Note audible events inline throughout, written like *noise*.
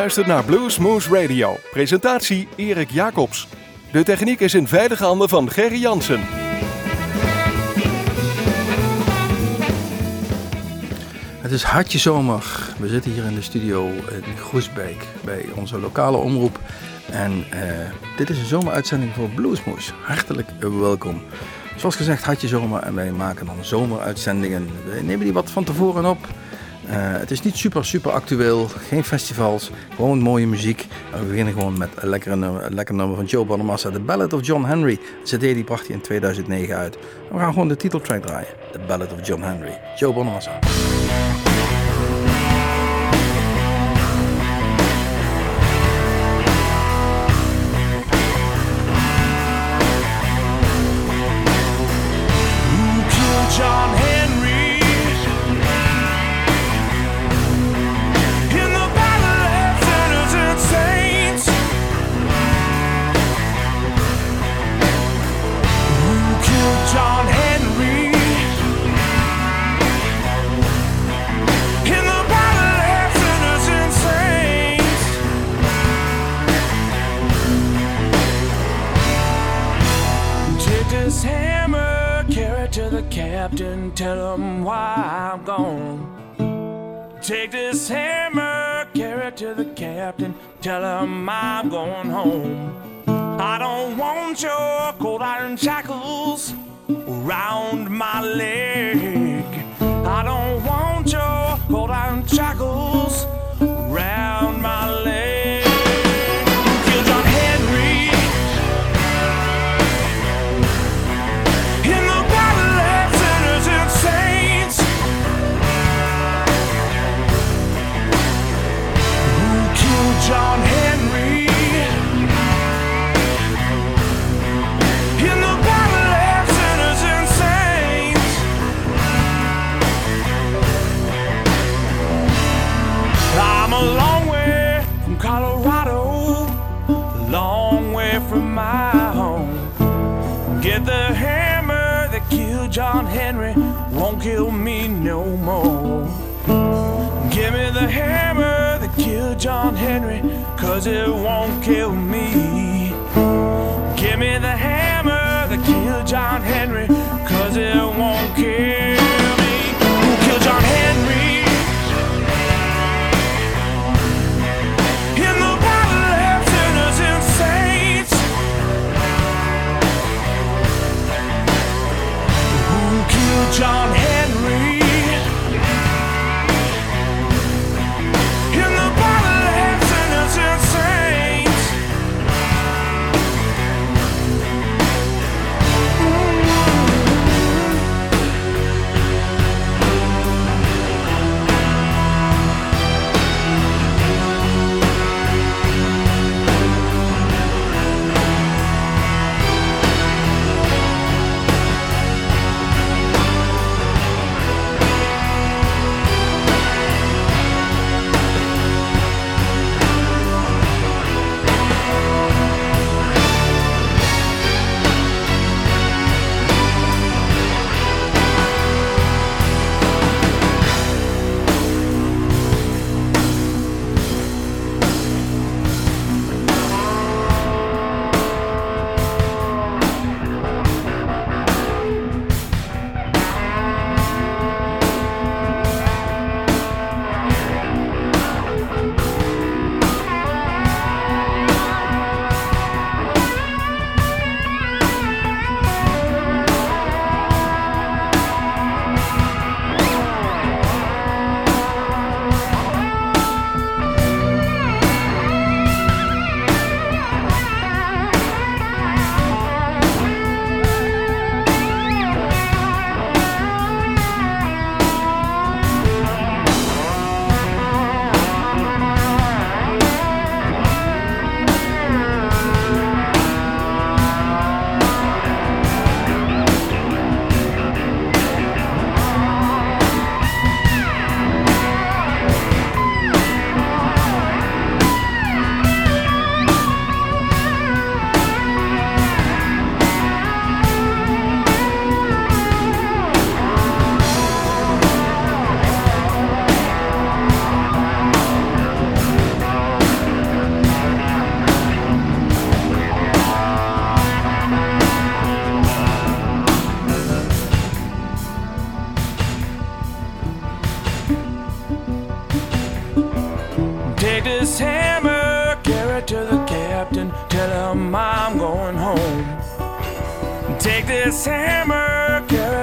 Luistert naar Bluesmoose Radio. Presentatie Erik Jacobs. De techniek is in veilige handen van Gerry Jansen. Het is hartje zomer. We zitten hier in de studio in Groesbeek bij onze lokale omroep. En uh, dit is een zomeruitzending voor Bluesmoose. Hartelijk welkom. Zoals gezegd, hartje zomer en wij maken dan zomeruitzendingen. We nemen die wat van tevoren op. Uh, het is niet super, super actueel. Geen festivals. Gewoon mooie muziek. We beginnen gewoon met een lekker nummer van Joe Bonamassa. The Ballad of John Henry. De CD die bracht hij in 2009 uit. We gaan gewoon de titeltrack draaien. The Ballad of John Henry. Joe Bonamassa. Captain, tell him I'm going home. I don't want your cold iron shackles around my leg. Cause it won't kill me.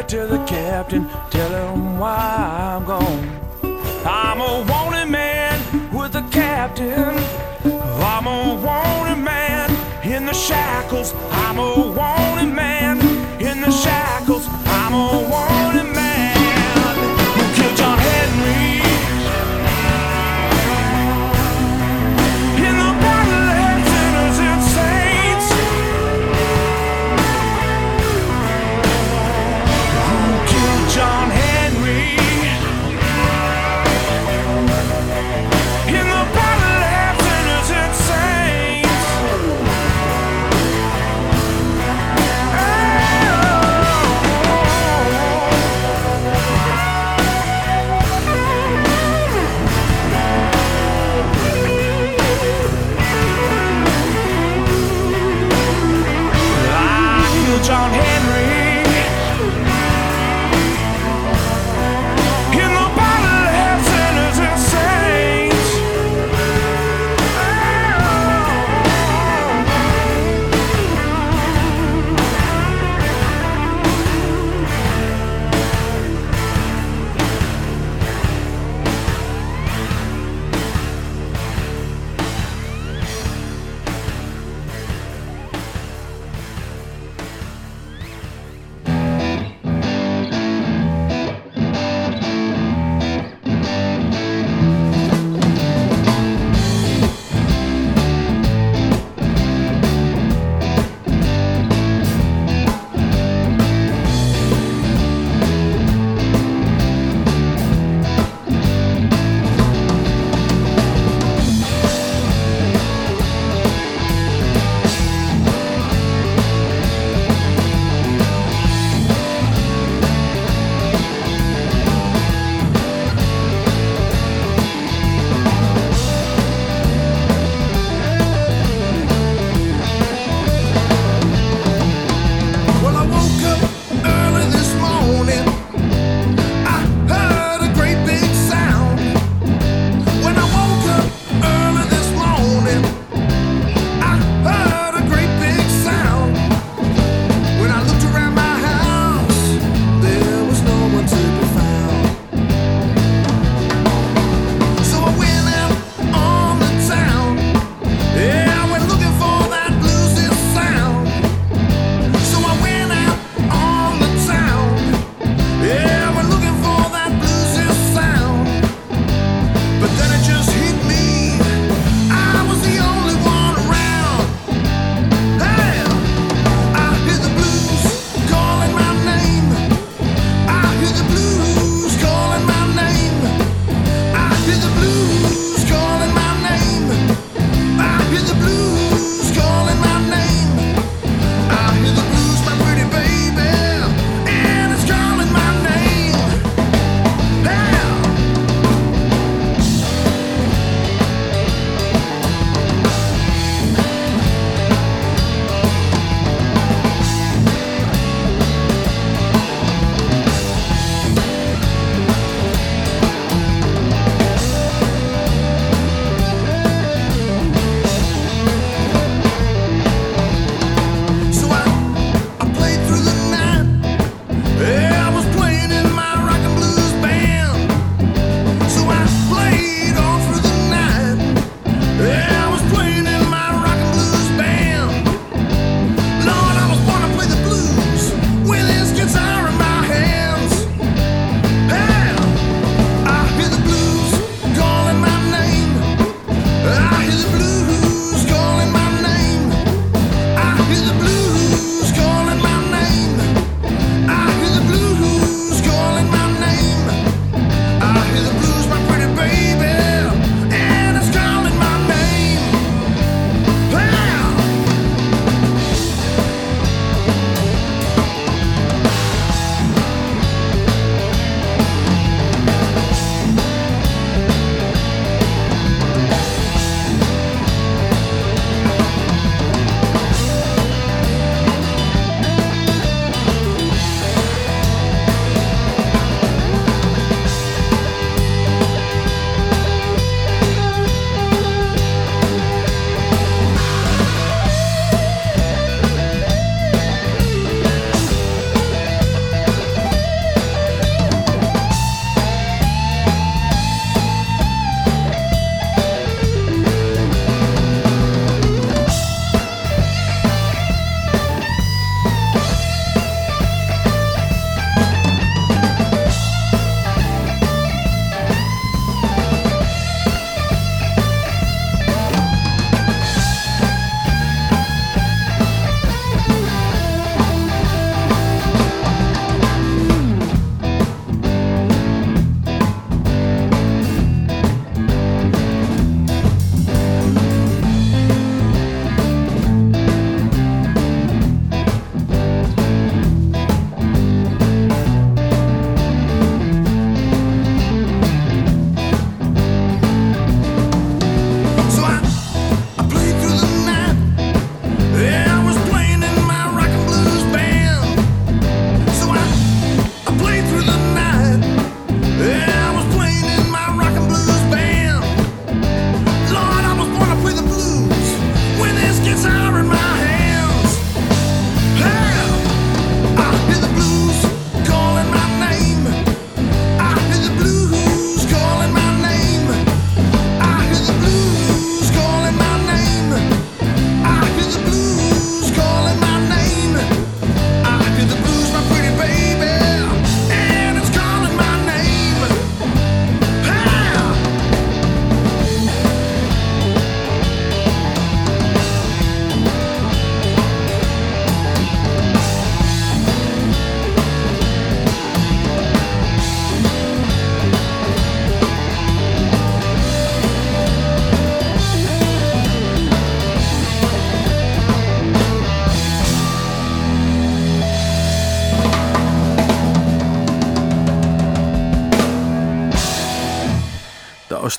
It to the captain, tell him why I'm gone. I'm a wanted man with a captain. I'm a wanted man in the shackles. I'm a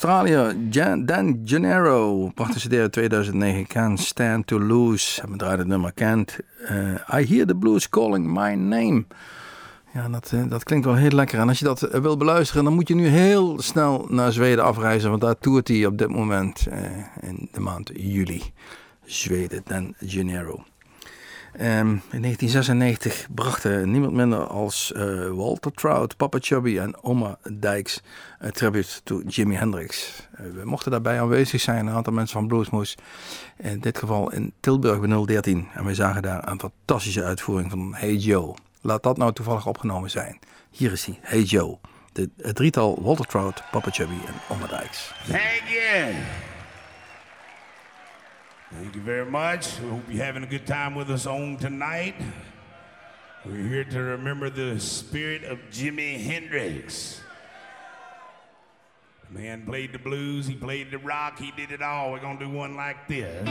Australië, Dan Gennaro, CD uit 2009, Can't Stand to Lose. We draaien het nummer Can't. Uh, I Hear the Blues Calling My Name. Ja, dat, uh, dat klinkt wel heel lekker. En als je dat uh, wil beluisteren, dan moet je nu heel snel naar Zweden afreizen. Want daar toert hij op dit moment in de maand juli. Zweden, Dan Gennaro. Um, in 1996 brachten niemand minder als uh, Walter Trout, Papa Chubby en Oma Dykes een tribute to Jimi Hendrix. Uh, we mochten daarbij aanwezig zijn, een aantal mensen van Bluesmoose. In dit geval in Tilburg bij 013. En we zagen daar een fantastische uitvoering van Hey Joe. Laat dat nou toevallig opgenomen zijn. Hier is hij, Hey Joe. De, het drietal Walter Trout, Papa Chubby en Oma Dykes. Thank you. Thank you very much. We hope you're having a good time with us on tonight. We're here to remember the spirit of Jimi Hendrix. The man played the blues, he played the rock, he did it all. We're going to do one like this.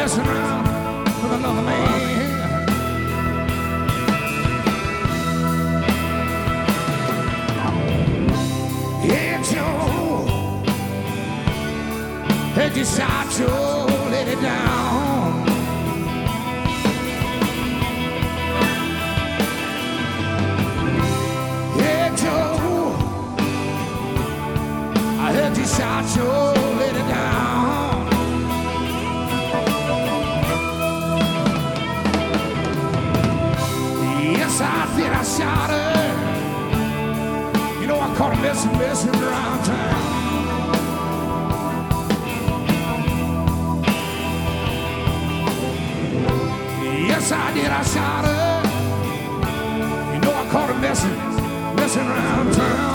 messing around with another man. Yes, I did. I shot her. You know I caught her messing, messing around town.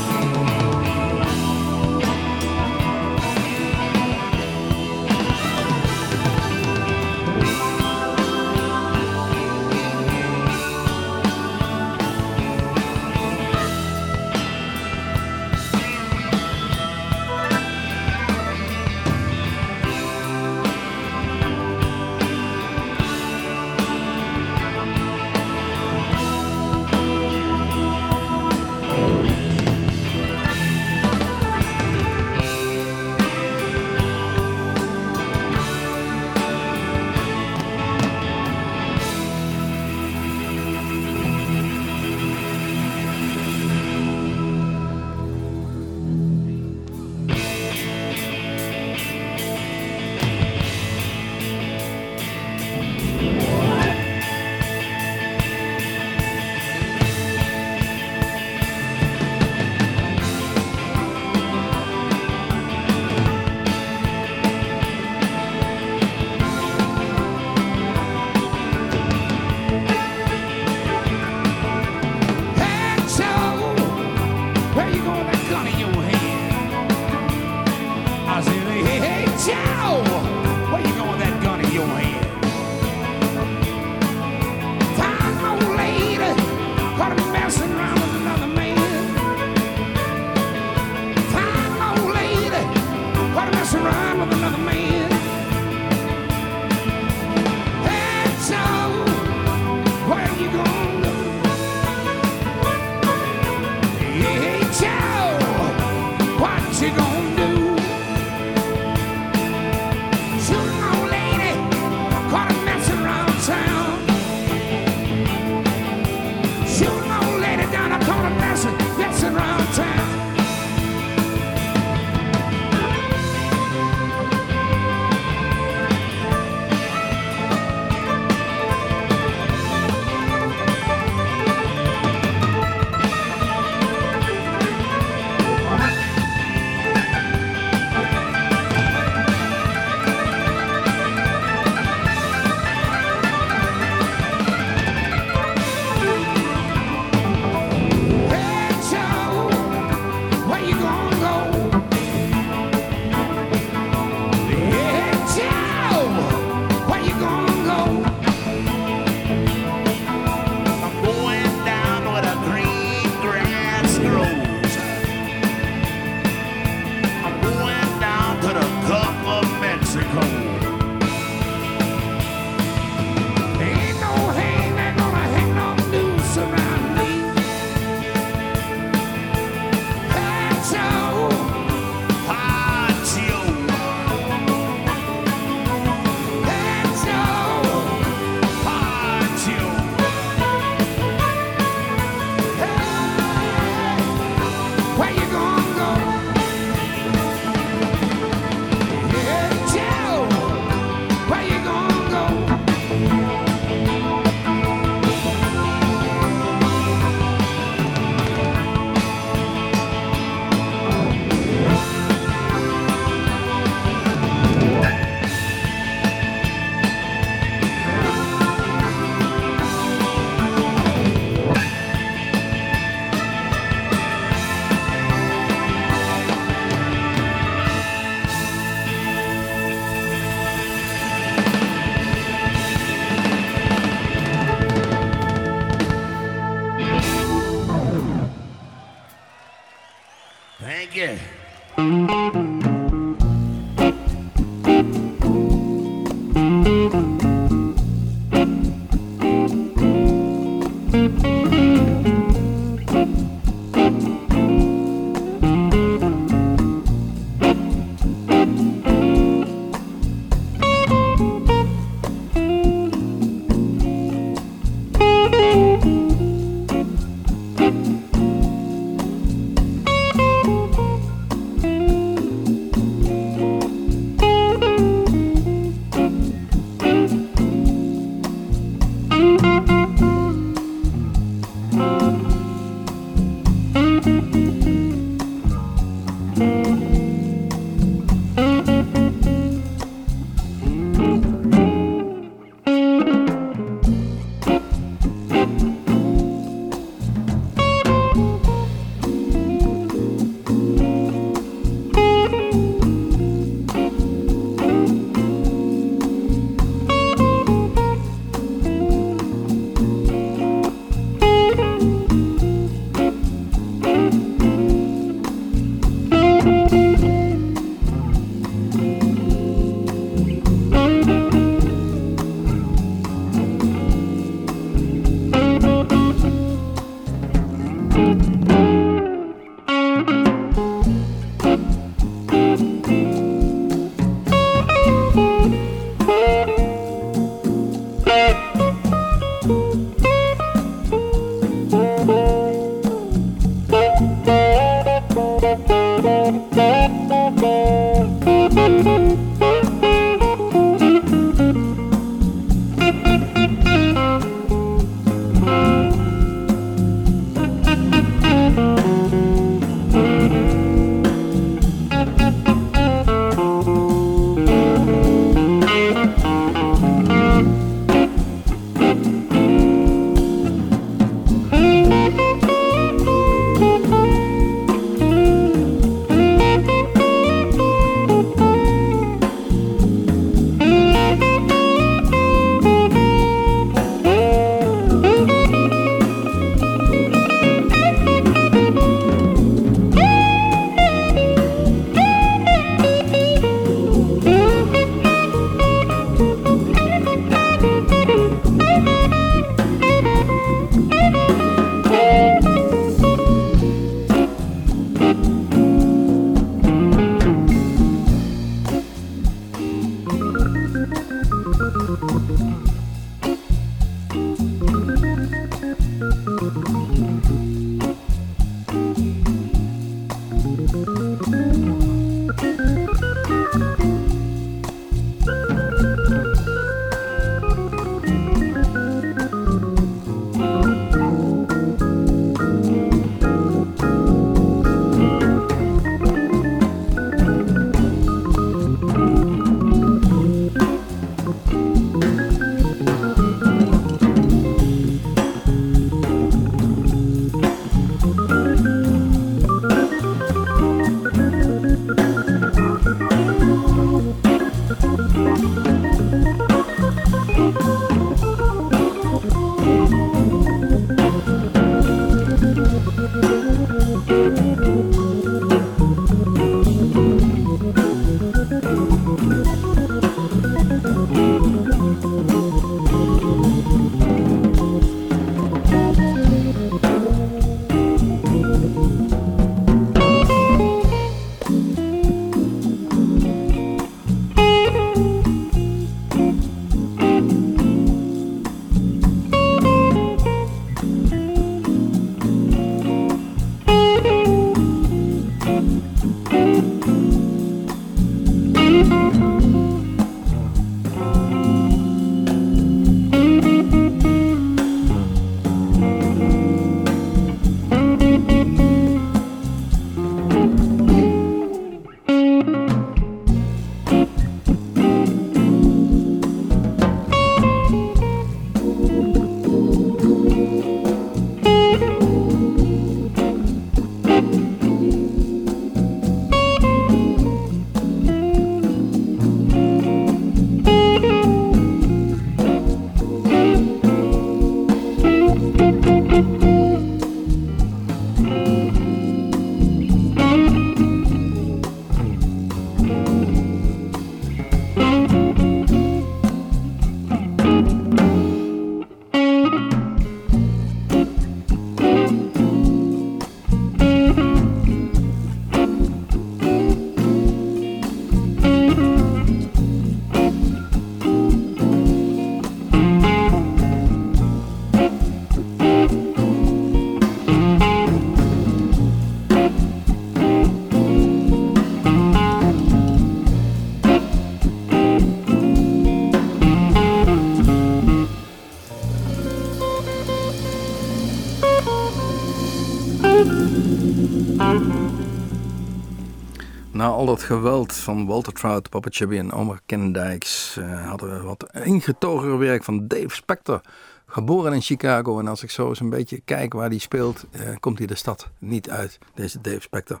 Al dat geweld van Walter Trout, Papa Chubby en Omar Kendijks uh, hadden we wat ingetogener werk van Dave Spector. Geboren in Chicago en als ik zo eens een beetje kijk waar hij speelt, uh, komt hij de stad niet uit, deze Dave Spector.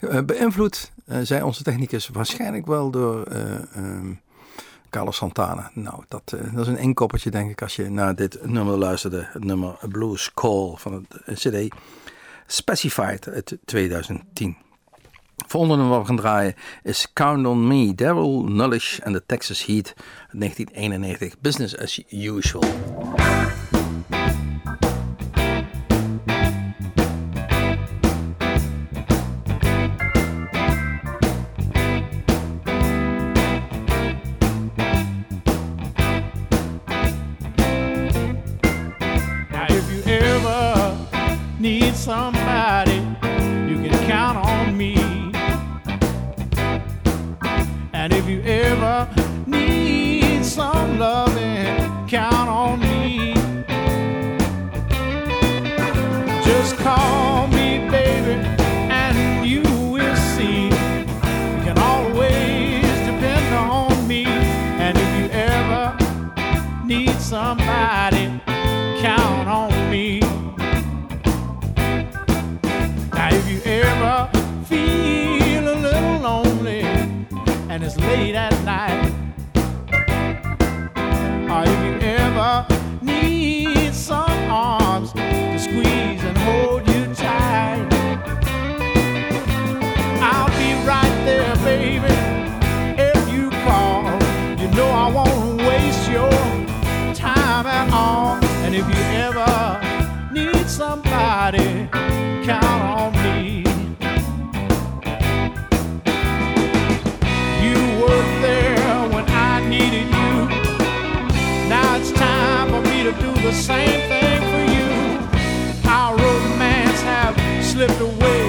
Uh, beïnvloed, zei onze technicus, waarschijnlijk wel door um, Carlos Santana. Nou, dat, dat is een inkoppertje denk ik als je naar dit nummer luisterde. Het nummer Blues Call van het CD Specified uit 2010. Volgende nummer we gaan draaien is Count on Me, Daryl Nullish en de Texas Heat 1991. Business as usual. somebody count on me. Now, if you ever feel a little lonely and it's late at somebody count on me. You were there when I needed you. Now it's time for me to do the same thing for you. Our romance have slipped away.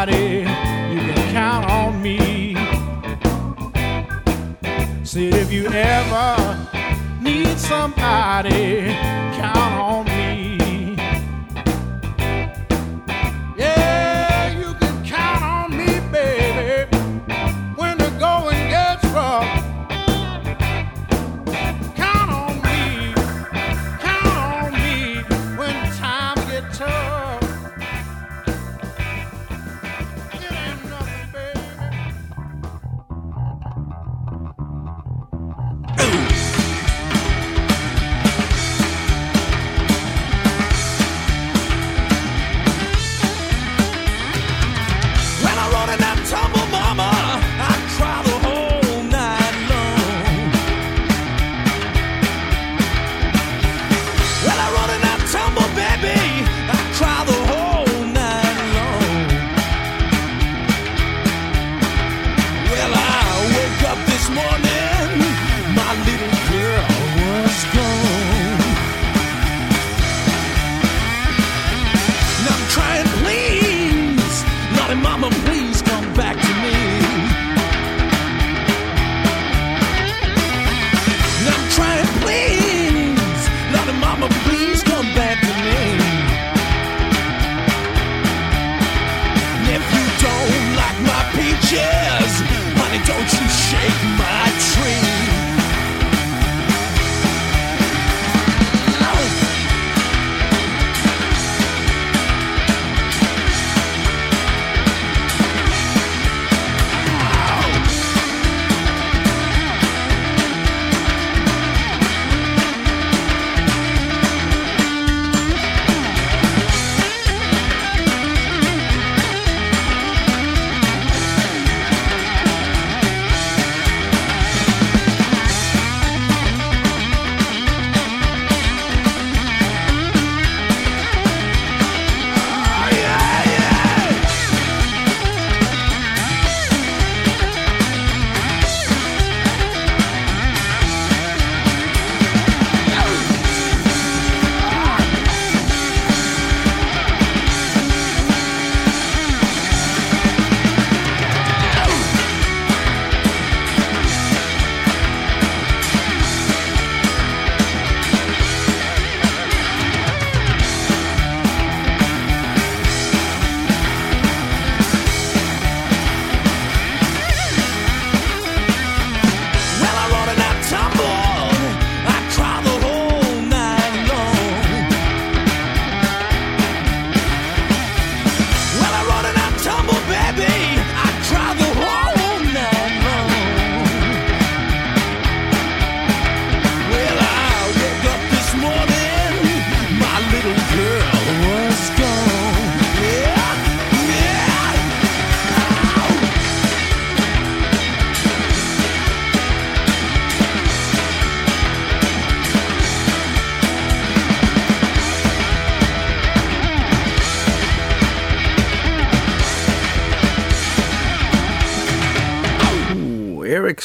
somebody, you can count on me. Said if you ever need somebody, count on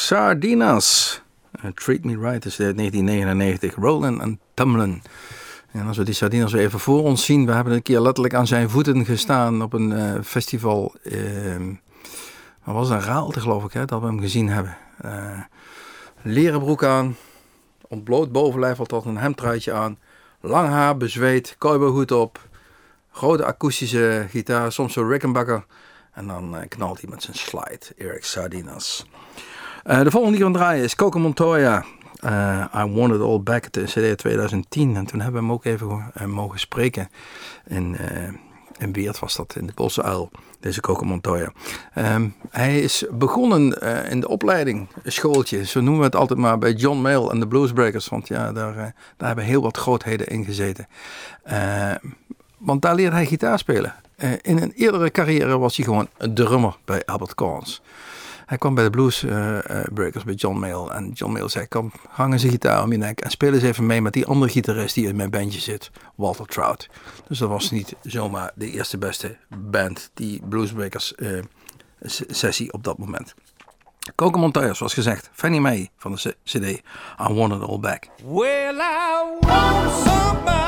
Sardinas. Uh, Treat Me Right is uit 1999. Rolling and Tumbling. En als we die Sardinas even voor ons zien. We hebben een keer letterlijk aan zijn voeten gestaan op een eh, festival. ehm wat was een Raalte geloof ik, hè, dat we hem gezien hebben. Eh, leren broek aan. Ontbloot bovenlijf tot een hemdruitje aan. Lang haar, bezweet, cowboyhoed op. Grote akoestische gitaar, soms zo Rickenbacker. En dan eh, knalt hij met zijn slide, Eric Sardinas. Eh, de volgende die we gaan draaien is Coco Montoya. Eh, I Want It All Back, de CD 2010. En toen hebben we hem ook even eh, mogen spreken. In, Weert was dat, in de Bosse Uil, deze Coco Montoya. Ehm, hij is begonnen in de opleiding, schooltje. Zo noemen we het altijd maar bij John Mayall en de Bluesbreakers. Want ja, daar, daar hebben heel wat grootheden in gezeten. Eh, want daar leerde hij gitaar spelen. In een eerdere carrière was hij gewoon een drummer bij Albert Collins. Hij kwam bij de Blues eh, eh, Breakers bij John Mayall. En John Mayall zei, kom, hang eens een gitaar om je nek. En speel eens even mee met die andere gitarist die in mijn bandje zit. Walter Trout. Dus dat was niet zomaar de eerste beste band. Die Blues Breakers eh, sessie op dat moment. Coco Montoya, zoals gezegd. Fannie Mae van de CD. I Want It All Back. Well, I want somebody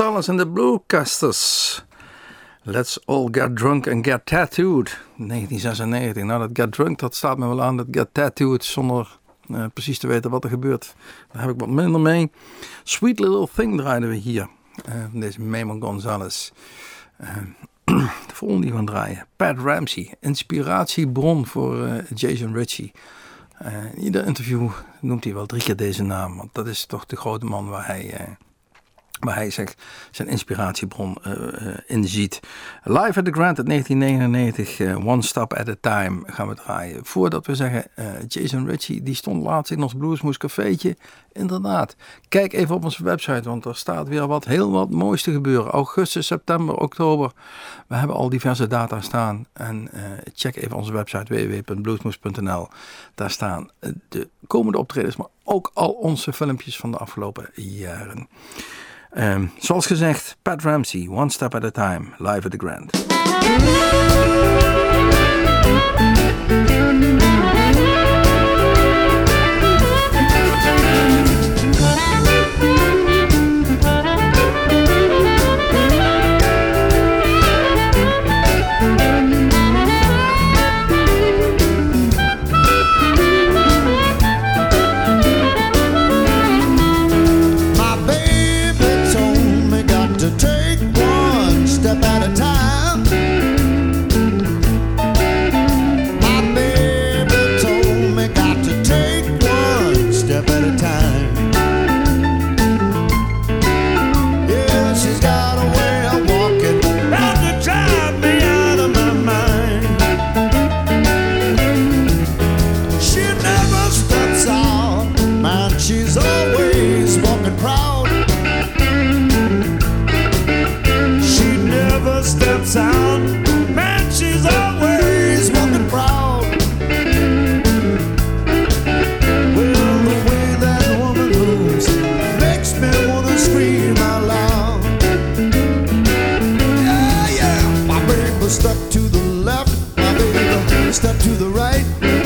Gonzalez en de Bluecasters. Let's All Get Drunk and Get Tattooed. 1996. Nou, dat Get Drunk, dat staat me wel aan. Dat Get Tattooed, zonder uh, precies te weten wat er gebeurt. Daar heb ik wat minder mee. Sweet Little Thing draaiden we hier. Uh, deze Memon Gonzalez. Uh, *clears throat* de volgende die we gaan draaien. Pat Ramsey. Inspiratiebron voor Jason Ritchie. in ieder interview noemt hij wel drie keer deze naam. Want dat is toch de grote man waar hij waar hij zegt zijn inspiratiebron uh, in ziet. Live at the Grand uit 1999, uh, One Stop at a Time gaan we draaien. Voordat we zeggen, Jason Ritchie, die stond laatst in ons Bluesmoes cafeetje. Inderdaad, kijk even op onze website, want er staat weer wat heel wat moois te gebeuren. Augustus, september, oktober. We hebben al diverse data staan. En check even onze website www.bluesmoes.nl. Daar staan de komende optredens, maar ook al onze filmpjes van de afgelopen jaren. Um, zoals gezegd, Pat Ramsey, One Step at a Time, live at the Grand. right.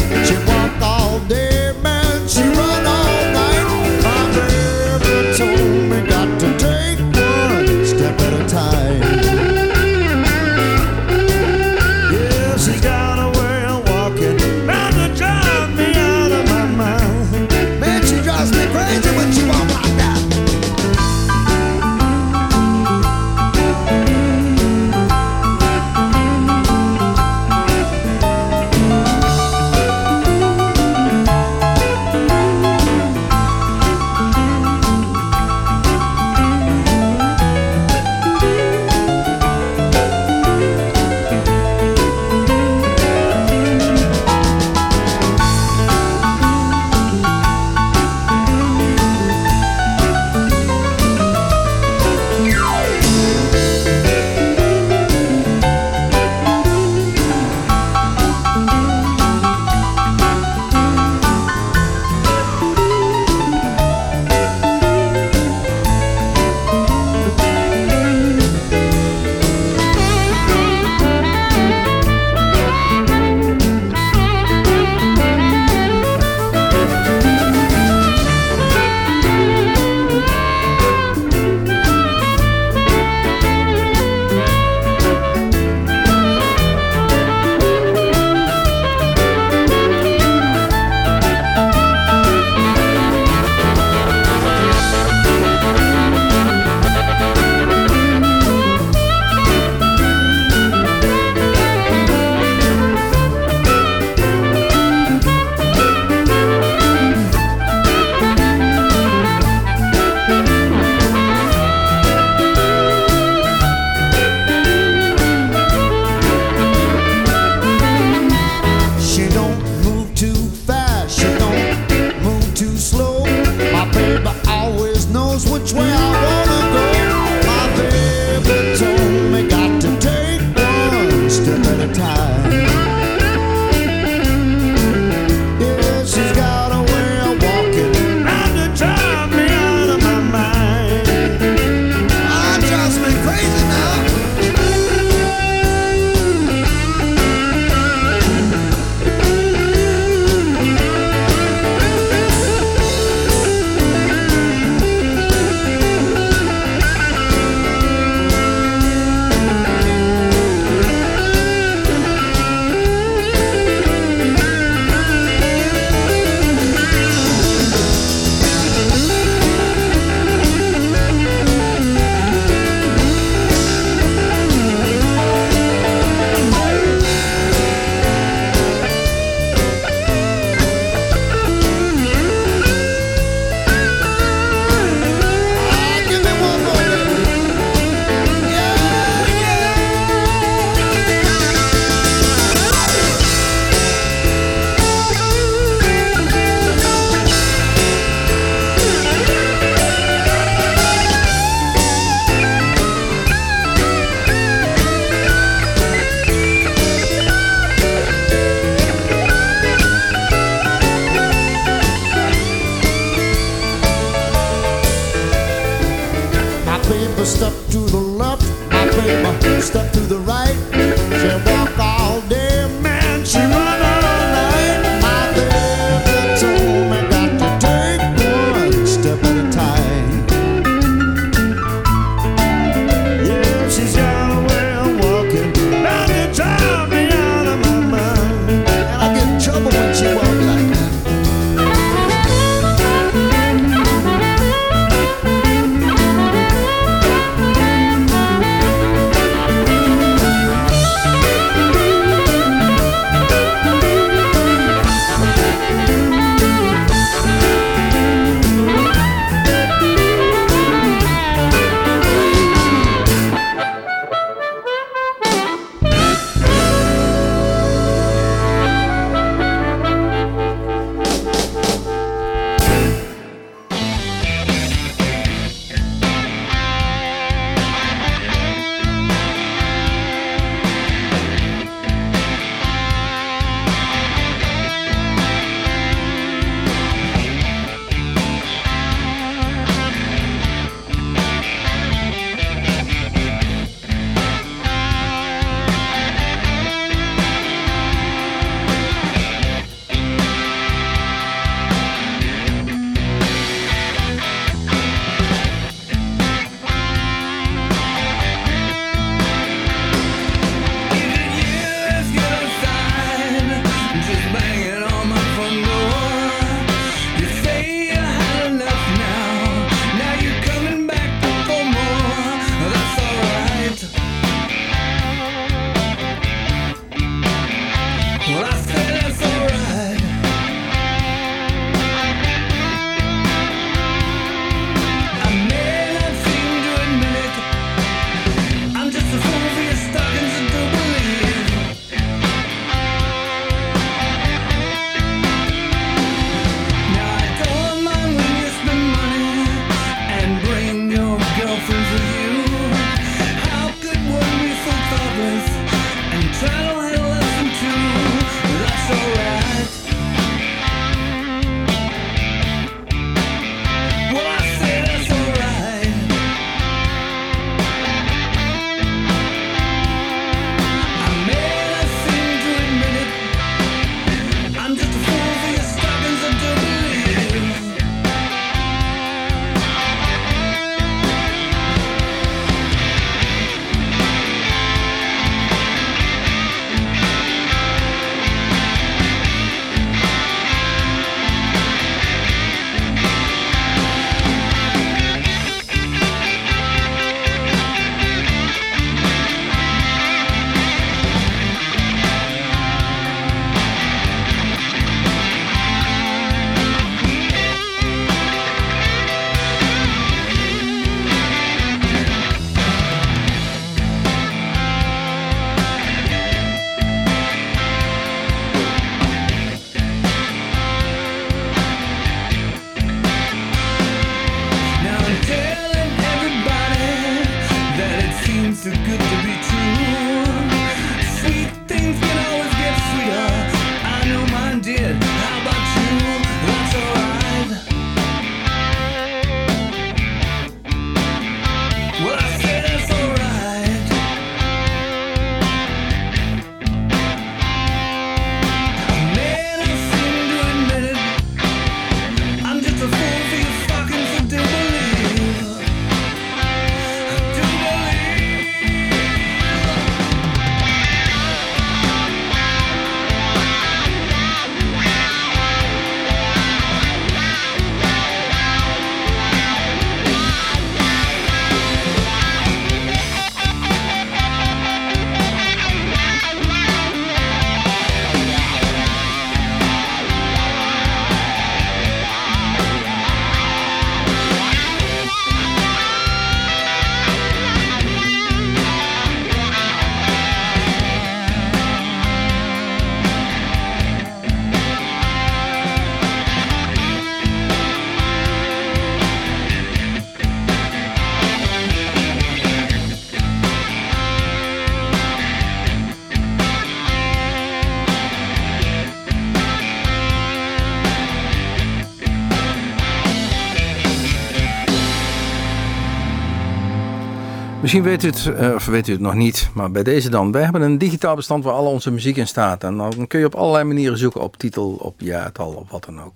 Misschien weet u het, eh, of weet u het nog niet, maar bij deze dan. Wij hebben een digitaal bestand waar al onze muziek in staat. En dan kun je op allerlei manieren zoeken op titel, op jaartal, op wat dan ook.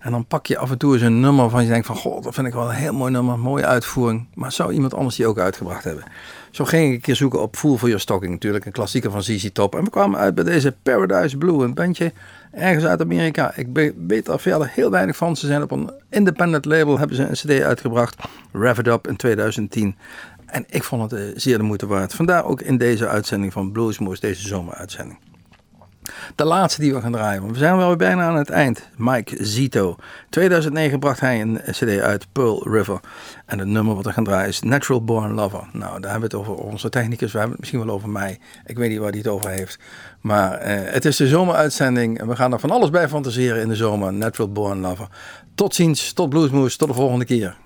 En dan pak je af en toe eens een nummer van je denkt van... God, dat vind ik wel een heel mooi nummer, mooie uitvoering. Maar zou iemand anders die ook uitgebracht hebben? Zo ging ik een keer zoeken op Fool for Your Stocking. Natuurlijk een klassieker van ZZ Top. En we kwamen uit bij deze Paradise Blue. Een bandje ergens uit Amerika. Ik weet er verder heel weinig van. Ze zijn op een independent label, hebben ze een cd uitgebracht. Rev It Up in 2010. En ik vond het eh, zeer de moeite waard. Vandaar ook in deze uitzending van Bluesmoose, deze zomeruitzending. De laatste die we gaan draaien, want we zijn wel bijna aan het eind. Mike Zito. 2009 bracht hij een CD uit, Pearl River. En het nummer wat we gaan draaien is Natural Born Lover. Nou, daar hebben we het over onze technicus. We hebben het misschien wel over mij. Ik weet niet waar hij het over heeft. Maar eh, het is de zomeruitzending. En we gaan er van alles bij fantaseren in de zomer. Natural Born Lover. Tot ziens, tot Bluesmoose, tot de volgende keer.